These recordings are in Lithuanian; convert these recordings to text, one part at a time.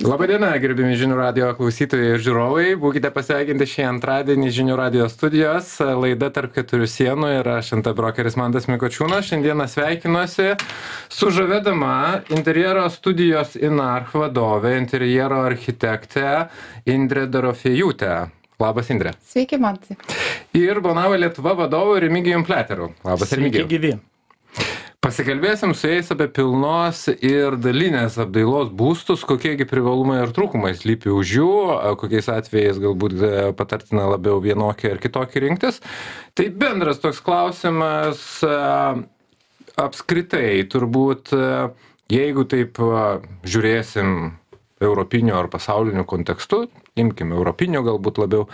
Labadiena, gerbimi žinių radio klausytojai ir žiūrovai. Būkite pasveikinti šį antradienį žinių radio studijos. Laida tarp keturių sienų ir aš ant brokeris Mantas Mikočiūnas. Šiandieną sveikinuosi su žavėdama interjero studijos Inarch vadovė, interjero architektė Indrė Dorofėjūtė. Labas, Indrė. Sveiki, Mantai. Ir Bonavo Lietuva vadovu Remigijum Pleteru. Labas, Remigijum. Sveiki gyvi. Pasikalbėsim su jais apie pilnos ir dalinės apdailos būstus, kokiegi privalumai ir trūkumai slypi už jų, kokiais atvejais galbūt e, patartina labiau vienokį ar kitokį rinktis. Tai bendras toks klausimas e, apskritai, turbūt e, jeigu taip žiūrėsim europiniu ar pasauliniu kontekstu, imkim europiniu galbūt labiau,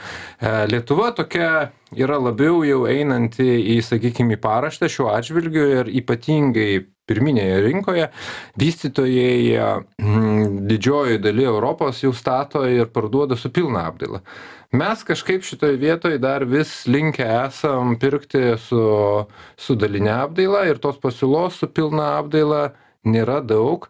Lietuva tokia yra labiau jau einanti į, sakykime, į paraštę šiuo atžvilgiu ir ypatingai pirminėje rinkoje vystytojai mm, didžioji daly Europos jau stato ir parduoda su pilna apdaila. Mes kažkaip šitoje vietoje dar vis linkę esam pirkti su, su dalinė apdaila ir tos pasiūlos su pilna apdaila nėra daug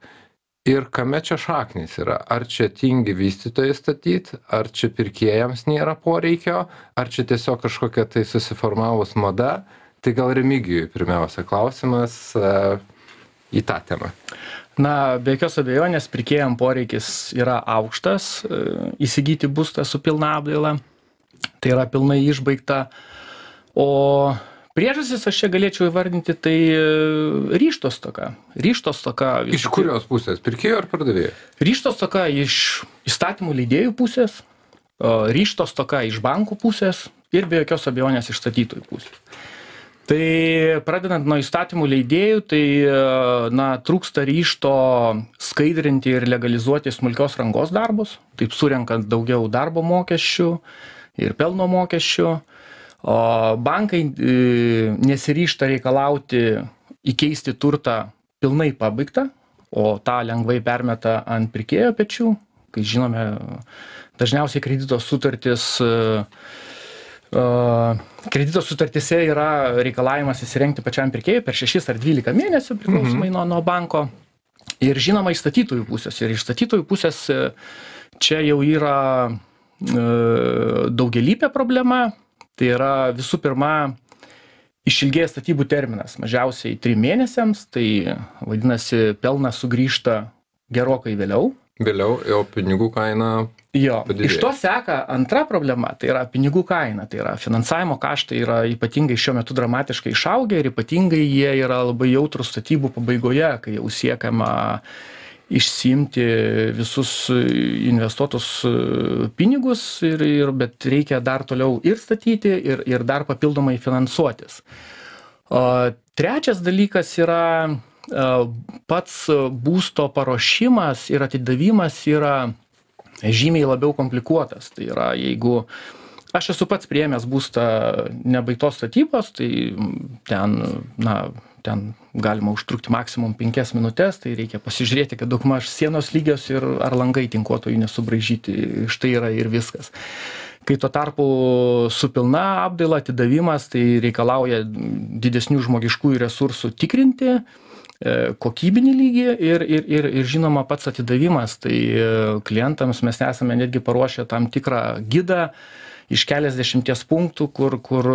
ir kame čia šaknys yra? Ar čia tingi vystytojai statyt? Ar čia pirkėjams nėra poreikio? Ar čia tiesiog kažkokia tai susiformavus mada? Tai gal remigijui pirmiausia klausimas e, į tą temą. Na, be jokios abejonės, pirkėjams poreikis yra aukštas, e, įsigyti būstą su pilna apdaila, tai yra pilnai išbaigta, o priežastis aš čia galėčiau įvardinti tai e, ryžto stoka. Ryžto stoka iš kurios pusės? Pirkėjo ar pardavėjo? Ryžto stoka iš įstatymų leidėjų pusės ryžto stoka iš bankų pusės ir be jokios abejonės iš statytojų pusės. Tai pradedant nuo įstatymų leidėjų tai e, na trūksta ryžto skaidrinti ir legalizuoti smulkios rangos darbus taip surenkant daugiau darbo mokesčių ir pelno mokesčių o bankai e, nesiryžta reikalauti įkeisti turtą pilnai pabaigtą o tą lengvai permeta ant pirkėjo pečių kai žinome dažniausiai kredito sutartys e, e, kredito sutartyse yra reikalavimas įsirengti pačiam pirkėjui per šešis ar dvylika mėnesių priklausomai nuo, nuo banko. Ir žinoma, iš statytojų pusės. Ir iš statytojų pusės čia jau yra daugelįpė problema, tai yra visų pirma išilgėjęs statybų terminas mažiausiai trim mėnesiams tai vadinasi pelnas sugrįžta gerokai vėliau vėliau o pinigų kaina jo padidėja. iš to seka antra problema tai yra pinigų kaina tai yra finansavimo kaštai yra ypatingai šiuo metu dramatiškai išaugę ir ypatingai jie yra labai jautrūs statybų pabaigoje kai jau siekiama išsiimti visus investuotus e, pinigus ir ir bet reikia dar toliau ir statyti ir ir dar papildomai finansuotis. Trečias dalykas yra e, pats būsto paruošimas ir atidavimas yra žymiai labiau komplikuotas. Tai yra jeigu aš esu pats priėmęs būstą nebaigtos statybos tai ten na ten galima užtrukti maksimum penkias minutes tai reikia pasižiūrėti kad daugmaž sienos lygios ir ar langai tinkuotojų nesubraižyti. Štai yra ir viskas. Kai tuo tarpu su pilna apdaila atidavimas tai reikalauja didesnių žmogiškųjų resursų tikrinti e, kokybinį lygį ir ir ir ir žinoma pats atidavimas. Tai e, klientams mes esame netgi paruošę tam tikrą gidą iš keliasdešimties punktų kur kur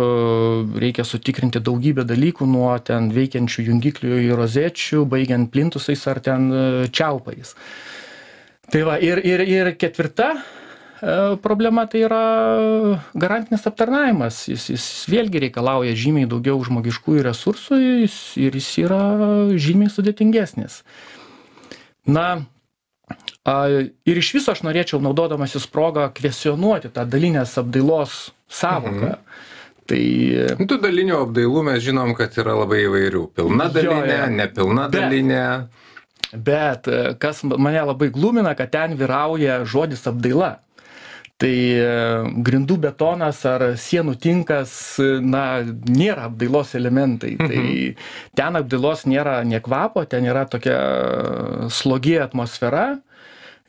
reikia sutikrinti daugybę dalykų nuo ten veikiančių jungiklių ir rozečių baigiant plintusais ar ten e, čiaupais. Tai va ir ir ir ketvirta e, problema tai yra garantinis aptarnavimas. Jis jis vėlgi reikalauja žymiai daugiau žmogiškųjų resursų jis ir jis yra žymiai sudėtingesnis. Na a ir iš viso aš norėčiau naudodamasis proga kvestionuoti tą dalinės apdailos sąvoką Mhm. tai Nu, tų dalinių apdailų mes žinom, kad yra labai įvairių. Pilna Jo, dalinė, jo. nepilna Bet- dalinė. bet e, kas mane labai glumina kad ten vyrauja žodis apdaila tai e, grindų betonas ar sienų tinkas e, na nėra apdailos elementai tai ten apdailos nėra nė kvapo ten yra tokia slogi atmosfera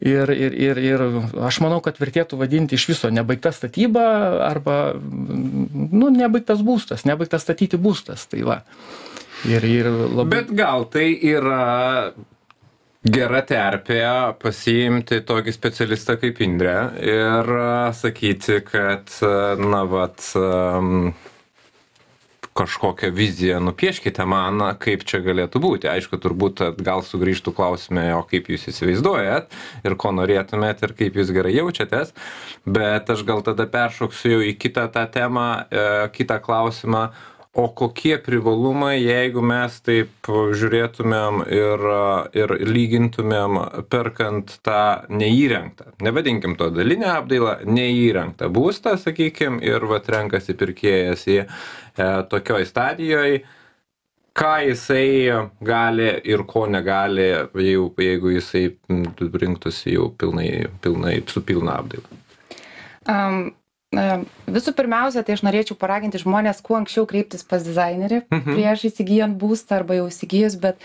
ir ir ir ir aš manau kad vertėtų vadinti iš viso nebaigta statyba arba nu nebaigtas būstas nebaigtas statyti būstas tai va. Ir ir labai Bet gal tai yra gera terpė pasiimti tokį specialistą kaip Indrė ir sakyti, kad, na, vat, kažkokią viziją nupieškite man, kaip čia galėtų būti. Aišku, turbūt gal sugrįžtų klausime, o kaip jūs įsivaizduojat ir ko norėtumėt ir kaip jūs gerai jaučiatės, bet aš gal tada peršoksiu jau į kitą tą temą, e, kitą klausimą o kokie privalumai jeigu mes taip žiūrėtumėm ir ir lygintumėm perkant tą neįrengtą nevadinkim to daline apdaila neįrengtą būstą sakykim ir vat renkasi pirkėjas jį e, tokioj stadijoj ką jisai gali ir ko negali jau jeigu jisai rinktųsi jau pilnai pilnai su pilna apdaila? Um, Visų pirmiausia, tai aš norėčiau paraginti žmonės kuo anksčiau kreiptis pas dizainerį mhm. prieš įsigijant būstą arba jau įsigijus, bet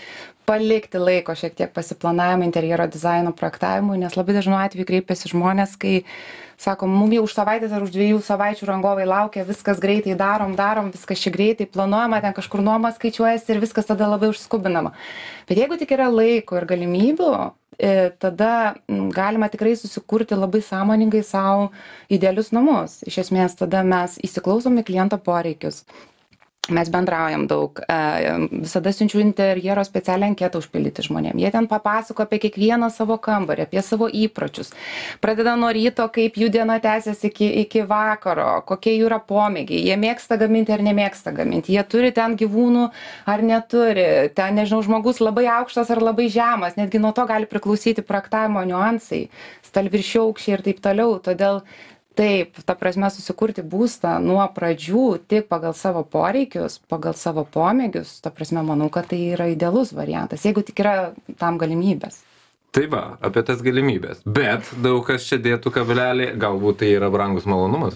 palikti laiko šiek tiek pasiplanavimui interjero dizaino projektavimui, nes labai dažnu atveju kreipiasi žmonės, kai sako, mums jau už savaitės ar už dviejų savaičių rangovai laukia, viskas greitai darom, darom, viskas čia greitai planuojama, ten kažkur nuoma skaičiuojasi ir viskas tada labai užskubinama. Bet jeigu tik yra laiko ir galimybių, E, tada galima tikrai susikurti labai sąmoningai sau idealius namus. Iš esmės tada mes įsiklausom į kliento poreikius, mes bendraujam daug visada siunčiu interjero specialią anketą užpildyti žmonėm. Jie ten papasako apie kiekvieną savo kambarį apie savo įpročius. Pradeda nuo ryto kaip jų diena tęsiasi iki iki vakaro kokie jų yra pomėgiai. Jie mėgsta gaminti ar nemėgsta gaminti. Jie turi ten gyvūnų ar neturi. Ten nežinau žmogus labai aukštas ar labai žemas. Netgi nuo to gali priklausyti projektavimo niuansai. Stalviršių aukščiai ir taip toliau. Todėl taip ta prasme susikurti būstą nuo pradžių tik pagal savo poreikius pagal savo pomėgius ta prasme manau kad tai yra idealus variantas jeigu tik yra tam galimybės Tai va, apie tas galimybės. Bet daug kas čia dėtų kablelį, galbūt tai yra brangus malonumas.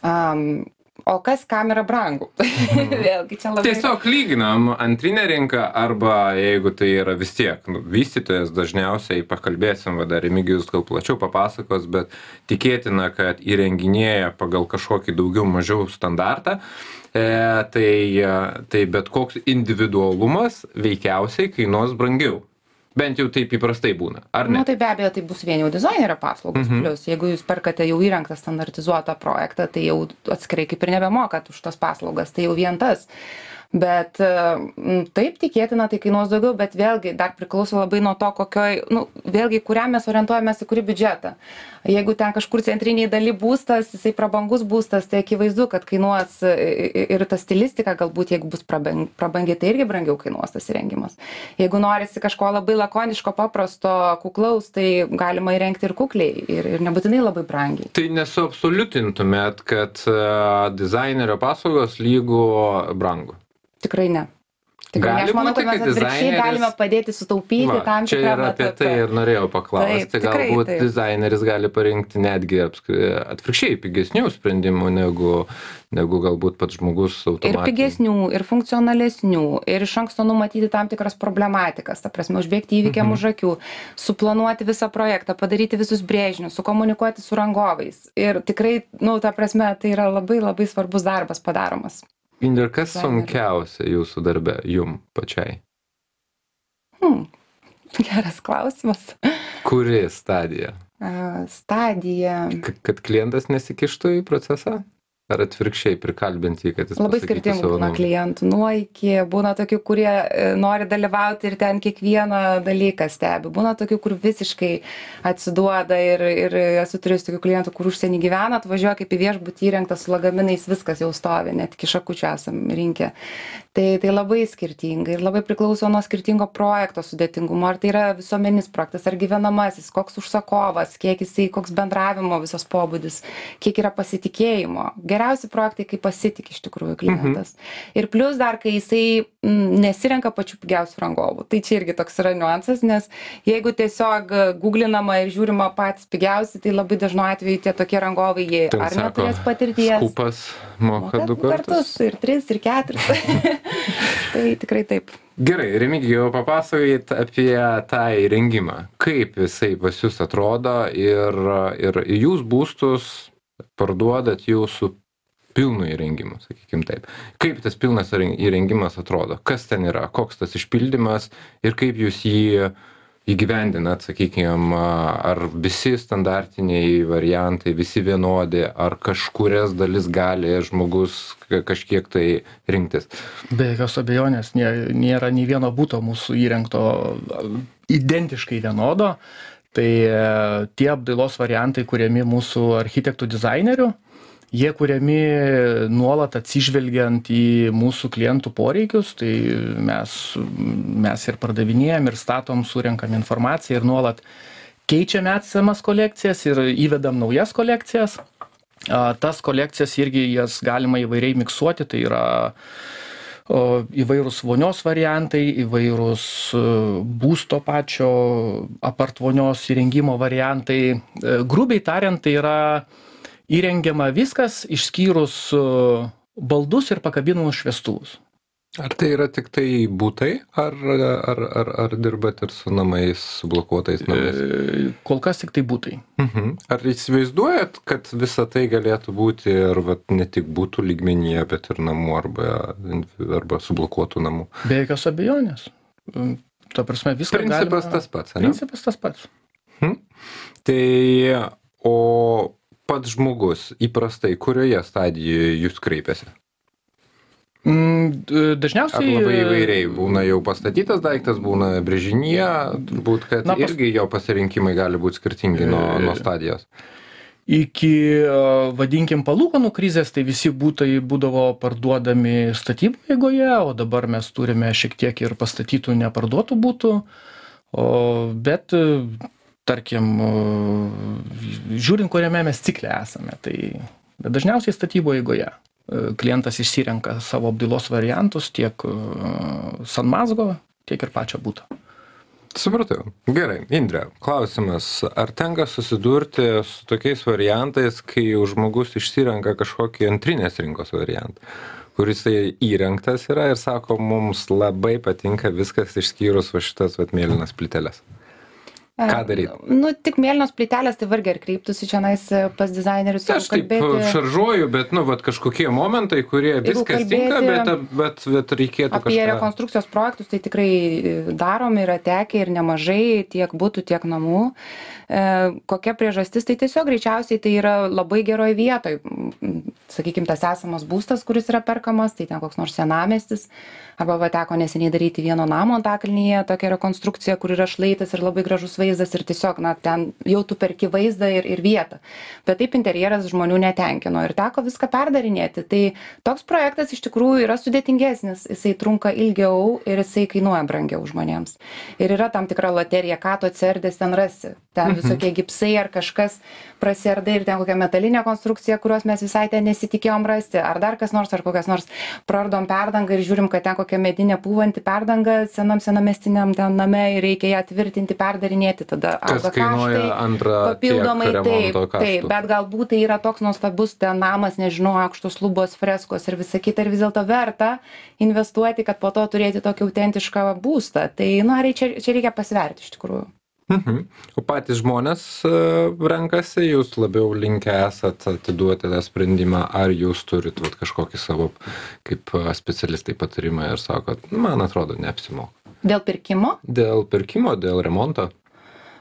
Um, o kas kam yra brangu. Mhm. Vėlgi čia labai. Tiesiog lyginam antrinę rinką arba jeigu tai yra vis tiek nu, vystytojas, dažniausiai pakalbėsim, va dar Remigijus gal plačiau papasakos, bet tikėtina, kad įrenginėja pagal kažkokį daugiau mažiau standartą. E, tai, tai bet koks individualumas veikiausiai kainuos brangiau bent jau taip įprastai būna ar ne? Nu tai be abejo tai bus vien jau dizainerio paslaugos Mhm. plius. Jeigu jūs perkate jau įrengtą standartizuotą projektą tai jau atskirai kaip ir nebemokat už tas paslaugas tai jau vien tas bet m, taip tikėtina tai kainuos daugiau bet vėlgi dar priklauso labai nuo to kokioj nu vėlgi kuriam mes orientuojamės į kurį biudžetą. Jeigu ten kažkur centrinėj daly būstas jisai prabangus būstas tai akivaizdu kad kainuos ir ta stilistika galbūt jeigu bus praban prabangi tai irgi brangiau kainuos tas įrengimas. Jeigu norisi kažko labai lakoniško paprasto kuklaus tai galima įrengti ir kukliai ir ir nebūtinai labai brangiai. Tai nesuabsoliutintumėt kad dizainerio paslaugos lygu brangu tikrai ne. Tikrai Gali aš manau būti, kad mes atvirkščiai galime padėti sutaupyti Va, tam čia tikram ir apie etape tai ir norėjau paklausti. Taip, tikrai galbūt taip. dizaineris gali parinkti netgi atvirkščiai pigesnių sprendimų negu negu galbūt pats žmogus ir automatiškai pigesnių ir funkcionalesnių ir iš anksto numatyti tam tikras problematikas ta prasme užbėgti įvykiam Mhm. už akių suplanuoti visą projektą padaryti visus brėžinius sukomunikuoti su rangovais. Ir tikrai nu ta prasme tai yra labai labai svarbus darbas padaromas Indre, kas sunkiausia jūsų darbe jum pačiai? Hmm. geras klausimas. Kuri stadija? Stadija. K- kad klientas nesikištų į procesą ar atvirkščiai prikalbinti jį kad jis labai skirtingų būna klientų. Nuo iki būna tokių kurie e, nori dalyvauti ir ten kiekvieną dalyką stebi. Būna tokių kur visiškai atsiduoda ir ir esu turėjus tokių klientų kur užsieny gyvena atvažiuoja kaip į viešbutį įrengtą su lagaminais viskas jau stovi net iki šakučių esam rinkę. Tai tai labai skirtingai ir labai priklauso nuo skirtingo projekto sudėtingumo. Ar tai yra visuomeninis projektas ar gyvenamasis koks užsakovas kiek jisai koks bendravimo visas pobūdis kiek yra pasitikėjimo geriausi projektai kai pasitiki iš tikrųjų klientas. Ir plius dar kai jisai mm, nesirenka pačių pigiausių rangovų. Tai čia irgi toks yra niuansas nes jeigu tiesiog guglinama ir žiūrima patys pigiausi tai labai dažnu atveju tie tokie rangovai jie Ten ar sako, neturės patirties. Skupas moka du kartus ir tris ir keturis. Tai tikrai taip. Gerai, Remigijau, papasakokit apie tą įrengimą. Kaip jisai pas jūs atrodo ir, ir jūs būstus parduodat jau su pilnu įrengimu, sakykim taip. Kaip tas pilnas įren- įrengimas atrodo? Kas ten yra? Koks tas išpildymas ir kaip jūs jį įgyvendinat sakykim ar visi standartiniai variantai visi vienodi ar kažkurias dalis gali žmogus kažkiek tai rinktis be jokios abejonės nė nėra nei vieno buto mūsų įrengto identiškai vienodo tai e, tie apdailos variantai kuriami mūsų architektų dizainerių jie kuriami nuolat atsižvelgiant į mūsų klientų poreikius tai mes mes ir pardavinėjam ir statom surenkam informaciją ir nuolat keičiame esamas kolekcijas ir įvedam naujas kolekcijas. A tas kolekcijas irgi jas galima įvairiai miksuoti tai yra o įvairūs vonios variantai įvairūs e, būsto pačio apart vonios įrengimo variantai. E, grubiai tariant tai yra įrengiama viskas išskyrus e, baldus ir pakabinamus šviestuvus. Ar tai yra tik tai būtai, ar, ar, ar, ar dirbat ir su namais, su blokuotais namais? E, kol kas tik tai būtai. Mhm. Ar įsivaizduojat, kad visa tai galėtų būti ir vat, ne tik būtų lygmenyje, bet ir namų arba, arba sublokuotų namų? Be jokios abejonės. E, ta prasme, viskas. Principas galima... tas pats, ne? Principas tas pats. Mhm. Tai, o pats žmogus įprastai kurioje stadijoje jūs kreipiasi? Mm, dažniausiai. Ar labai įvairiai būna jau pastatytas daiktas, būna brėžinyje, turbūt, kad Na, pas... irgi jo pasirinkimai gali būti skirtingi nuo, nuo stadijos. Iki, vadinkim, palūkanų krizės, tai visi būtai būdavo parduodami statybų eigoje, o dabar mes turime šiek tiek ir pastatytų neparduotų būtų. O, bet tarkim, žiūrint, kuriame mes cikle esame, tai dažniausiai statybo eigoje e, klientas išsirenka savo apdailos variantus tiek e, Sanmazgo, tiek ir pačio būto. Supratau. Gerai, Indrė, klausimas, ar tenka susidurti su tokiais variantais, kai jau žmogus išsirenka kažkokį antrinės rinkos variantą, kuris tai įrengtas yra ir sako, mums labai patinka viskas išskyrus va šitas vat mėlynas plyteles. Ką daryti? Nu, tik mėlynos plytelės, tai vargiai ir kreiptųsi čia nais e, pas dizainerius. Aš taip kalbėti... šaržuoju, bet, nu, vat, kažkokie momentai, kurie viskas tinka, bet, bet, bet reikėtų. Apie kažką... rekonstrukcijos projektus tai tikrai e, darom, yra tekę ir nemažai, tiek būtų, tiek namų. E, kokia priežastis, tai tiesiog greičiausiai tai yra labai geroj vietoj. Sakykime, tas esamas būstas, kuris yra perkamas, tai ten koks nors senamestis arba va teko neseniai daryti vieno namo antakalnyje tokią rekonstrukciją kur yra šlaitas ir labai gražus vaizdas ir tiesiog na ten jau tu perki vaizdą ir ir vietą. Bet taip interjeras žmonių netenkino ir teko viską perdarinėti. Tai toks projektas iš tikrųjų yra sudėtingesnis. Jisai trunka ilgiau ir jisai kainuoja brangiau žmonėms. Ir yra tam tikra loterija ką tu atsiardęs ten rasi. Ten Mhm. visokie gipsai ar kažkas prasiardai ir ten kokia metalinė konstrukcija kurios mes visai ten nesitikėjom rasti. Ar dar kas nors ar kokias nors praardom perdangą ir žiūrim kad ten kokia medinė pūvanti perdanga senam senamiestiniam ten name ir reikia ją tvirtinti perdarinėti tada auga kaštai antrą papildomai taip taip bet galbūt tai yra toks nuostabus ten namas nežinau aukštos lubos freskos ir visa kita ir vis dėlto verta investuoti kad po to turėti tokį autentišką būstą tai rei čia čia reikia pasverti iš tikrųjų Mhm. O patys žmonės e, renkasi, jūs labiau linkę esat atiduoti tą sprendimą, ar jūs turit vat, kažkokį savo kaip e, specialistai patarimą ir sakot, man atrodo, neapsimoka. Dėl pirkimo? Dėl pirkimo, dėl remonto.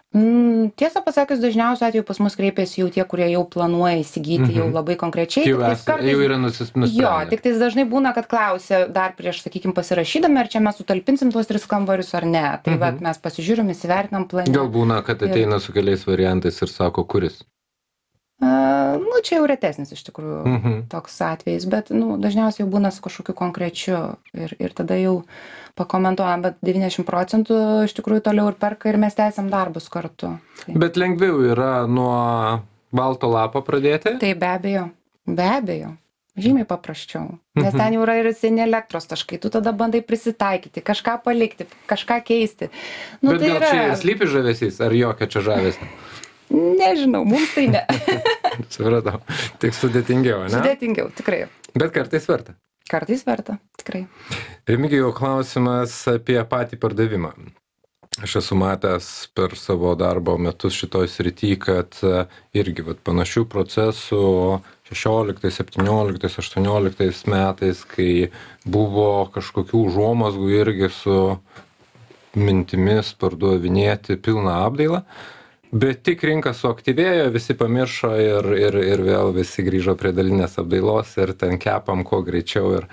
Mm, tiesą pasakius, dažniausiu atveju pas mus kreipiasi jau tie, kurie jau planuoja įsigyti mhm. jau labai konkrečiai. Jau, es, kartais, jau yra nusisprendę. Jo, tik tais dažnai būna, kad klausia dar prieš, sakykime, pasirašydami, ar čia mes sutalpinsim tuos tris kambarius ar ne. Tai mhm. vat, mes pasižiūrim, įsivertinam planą. Gal būna, kad ateina ir... su keliais variantais ir sako, kuris. Nu, čia jau retesnis iš tikrųjų mhm. toks atvejis, bet nu, dažniausiai jau būna su kažkokiu konkrečiu ir, ir tada jau pakomentuojam, bet 90 procentų iš tikrųjų toliau ir perka ir mes tęsiam darbus kartu. Tai. Bet lengviau yra nuo balto lapo pradėti? Tai be abejo, be abejo. Žymiai paprasčiau. Nes ten jau yra ir seni elektros taškai, tu tada bandai prisitaikyti, kažką palikti, kažką keisti. Nu, Bet tai gal yra... čia slypi žavesys, ar jokio čia žavesio? Nežinau, mums tai ne. Supratau. Tik sudėtingiau, ne? Sudėtingiau, tikrai. Bet kartais verta. Kartais verta, tikrai. Remigijau klausimas apie patį pardavimą. Aš esu matęs per savo darbo metus šitoj srity, kad e, irgi vat, panašių procesų 16, 17, 18 metais, kai buvo kažkokių užuomasgų irgi su mintimis pardavinėti pilną apdailą, bet tik rinka suaktyvėjo, visi pamiršo ir, ir, ir vėl visi grįžo prie dalinės apdailos ir ten kepam kuo greičiau. Ir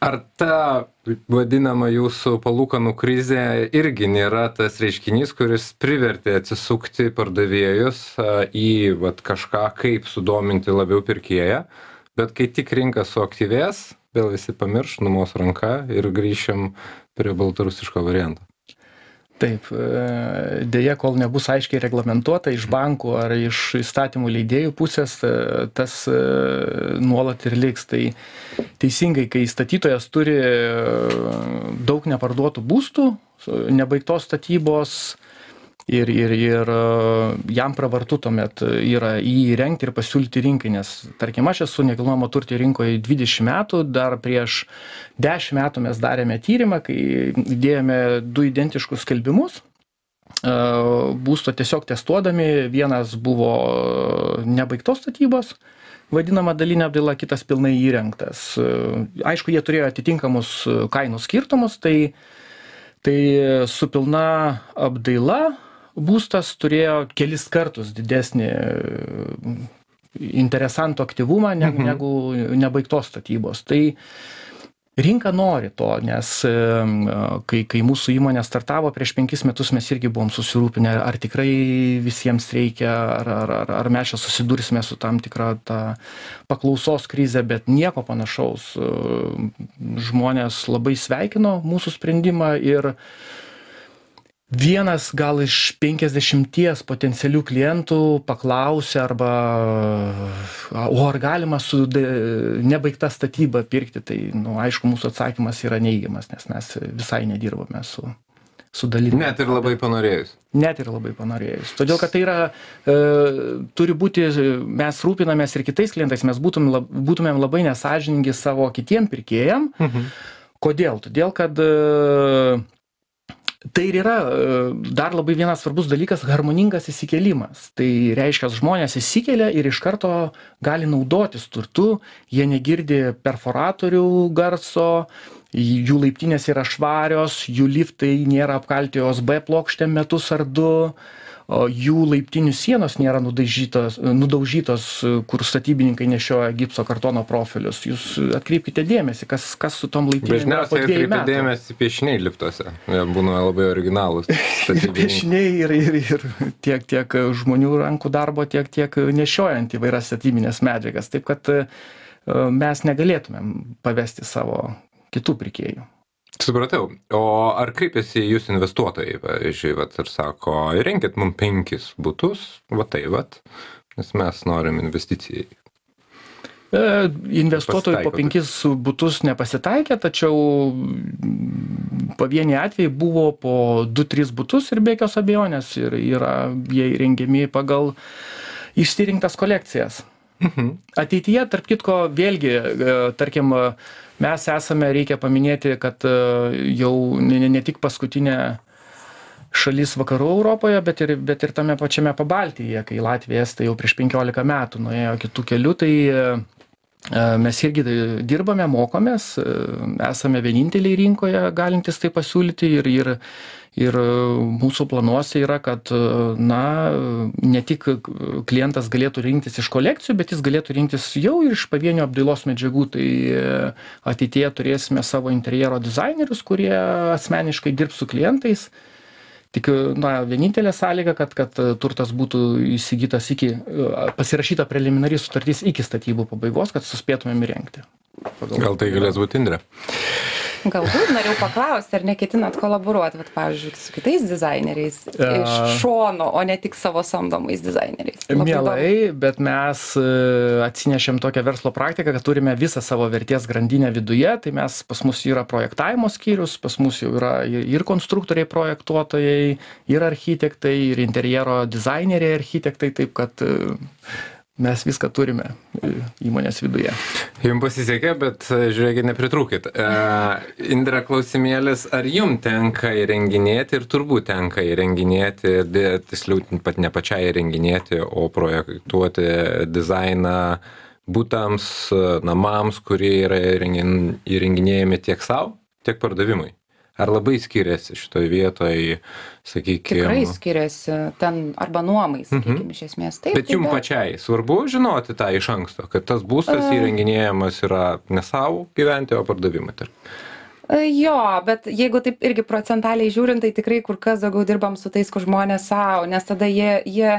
ar ta vadinama jūsų palūkanų krizė irgi nėra tas reiškinys, kuris privertė atsisukti pardavėjus į vat, kažką, kaip sudominti labiau pirkėją, bet kai tik rinka suaktyvės, vėl visi pamirš, numos ranka ir grįšim prie baltarusiško varianto. Taip, e, dėja, kol nebus aiškiai reglamentuota iš bankų ar iš įstatymų leidėjų pusės, e, tas e, nuolat ir liks. Tai teisingai, kai statytojas turi daug neparduotų būstų, nebaigtos statybos, ir ir ir e, jam pravartu tuomet yra jį įrengti ir pasiūlyti rinkai nes tarkim aš esu nekilnojamo turto rinkoj dvidešim metų dar prieš dešim metų mes darėme tyrimą kai įdėjome du identiškus skelbimus e, būsto tiesiog testuodami vienas buvo nebaigtos statybos vadinama dalinė apdaila kitas pilnai įrengtas. E, aišku jie turėjo atitinkamus kainų skirtumus tai tai su pilna apdaila būstas turėjo kelis kartus didesnį interesantų aktyvumą negu, mhm. negu nebaigtos statybos. Tai rinka nori to, nes kai, kai mūsų įmonė startavo prieš penkis metus, mes irgi buvom susirūpinę, ar tikrai visiems reikia, ar, ar, ar, ar mes čia susidursime su tam tikra ta paklausos krize, bet nieko panašaus. Žmonės labai sveikino mūsų sprendimą ir uh, vienas gal iš penkiasdešimties potencialių klientų paklausė arba o ar galima su nebaigta statyba pirkti tai nu aišku mūsų atsakymas yra neigiamas nes mes visai nedirbame su su daline. Net ir labai panorėjus. Net ir labai panorėjus. Todėl, kad tai yra, e, turi būti, mes rūpinamės ir kitais klientais, mes būtum, lab, būtumėm labai nesažiningi savo kitiem pirkėjam. Mhm. Kodėl? Todėl, kad e, tai ir yra e, dar labai vienas svarbus dalykas harmoningas įsikėlimas. Tai reiškias žmonės įsikelia ir iš karto gali naudotis turtu. Jie negirdi perforatorių garso jų laiptinės yra švarios jų liftai nėra apkalti osb plokštėm metus ar du o jų laiptinių sienos nėra nudažytos nudaužytos kur statybininkai nešioja gipso kartono profilius jūs atkreipkite dėmesį kas kas su tom laiptinėm yra po dviejų metų dėmesį piešiniai liftuose. Jie būna labai originalūs. piešiniai ir, ir, ir tiek, tiek žmonių rankų darbo, tiek, tiek nešiojant įvairias statybinės medžiagas. Taip kad e, mes negalėtumėm pavesti savo kitų pirkėjų. Supratau. O ar kreipiasi į jūs investuotojai, pavyzdžiui, vat, ir sako, įrenkit mums penkis būtus, va tai, va, nes mes norim investicijai. E, Investuotojų po penkis būtus nepasitaikė, tačiau pavieniai atvejai buvo po 2-3 būtus ir be jokios abejonės ir yra jie įrengiami pagal išsirinktas kolekcijas. Mhm. Ateityje, tarp kitko, vėlgi, e, tarkim, mes esame, reikia paminėti, kad e, jau ne, ne, tik paskutinė šalis vakarų Europoje, bet ir, bet ir tame pačiame Pabaltyje, kai Latvija Estai jau prieš 15 metų nuėjo kitų kelių, tai e, mes irgi dirbame, mokomės, e, esame vieninteliai rinkoje galintys tai pasiūlyti ir, ir, ir mūsų planuose yra, kad na, ne tik klientas galėtų rinktis iš kolekcijų, bet jis galėtų rinktis jau ir iš pavienio apdailos medžiagų. Tai ateityje turėsime savo interjero dizainerius, kurie asmeniškai dirbs su klientais tik na vienintelė sąlyga kad kad turtas būtų įsigytas iki pasirašyta preliminari sutartis iki statybų pabaigos kad suspėtumėm įrengti pagal Gal tai galės būti Indrė? Galbūt norėjau paklausti, ar neketinat kolaboruoti, vat, pavyzdžiui, su kitais dizaineriais iš šono, o ne tik savo samdomais dizaineriais. Labai. Mielai, bet mes e, atsinešėm tokią verslo praktiką, kad turime visą savo vertės grandinę viduje, tai mes pas mus yra projektavimo skyrius, pas mus jau yra ir ir konstruktoriai projektuotojai, ir architektai, ir interjero dizaineriai architektai, taip kad e, mes viską turime e, įmonės viduje. Jums pasisekė, bet e, žiūrėkit, nepritrūkit. E, Indra klausimėlis, ar jums tenka įrenginėti ir turbūt tenka įrenginėti, tiksliau pat ne pačiai įrenginėti, o projektuoti dizainą būtams, namams, kurie yra įrengin- įrenginėjami tiek savo, tiek pardavimui. Ar labai skiriasi šitoj vietoj sakykim Tikrai skiriasi ten arba nuomai, sakykime, iš esmės. Taip, Mhm. bet jum tai be- pačiai svarbu žinoti tą iš anksto kad tas būstas įrenginėjamas yra ne sau gyventi o pardavimui E, Jo, bet jeigu taip irgi procentaliai žiūrint, tai tikrai kur kas daugiau dirbam su tais, kur žmonės savo, nes tada jie, jie,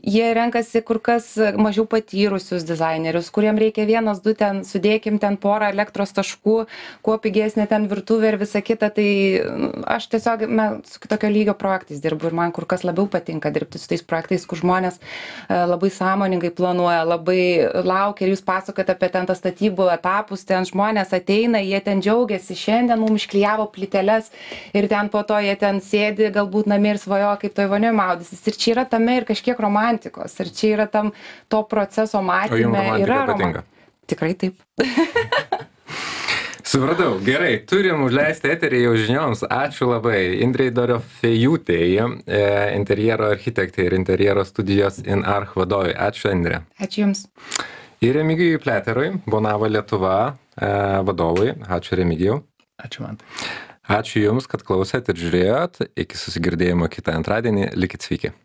jie renkasi kur kas mažiau patyrusius dizainerius, kuriem reikia vienas, du ten, sudėkim ten porą elektros taškų, kuo pigesnė ten virtuvė ir visa kita, tai mm, aš tiesiog me, su kitokio lygio projektais dirbu ir man kur kas labiau patinka dirbti su tais projektais, kur žmonės e, labai sąmoningai planuoja, labai laukia ir jūs pasakojate apie ten tas statybų etapus, ten žmonės ateina, jie ten džiaugiasi, šiandien mums išklyjavo plyteles ir ten po to jie ten sėdi galbūt namie ir svajoja, kaip toj vonioje maudysis. Ir čia yra tame ir kažkiek romantikos, ir čia yra tam to proceso matyme. romantika yra patinka Tikrai taip. Supratau, gerai, turim užleisti eterį jau žinioms. Ačiū labai. Indrei Doriofejūtei, e, interjero architektai ir interjero studijos InArch vadovai. Ačiū, Indrė. Ačiū Jums. Ir Remigijui Pleterui, Bonava Lietuva e, vadovui. Ačiū, Remigijau. Ačiū man. Ačiū Jums, kad klausėt ir žiūrėjot. Iki susigirdėjimo kitą antradienį. Likit sveiki.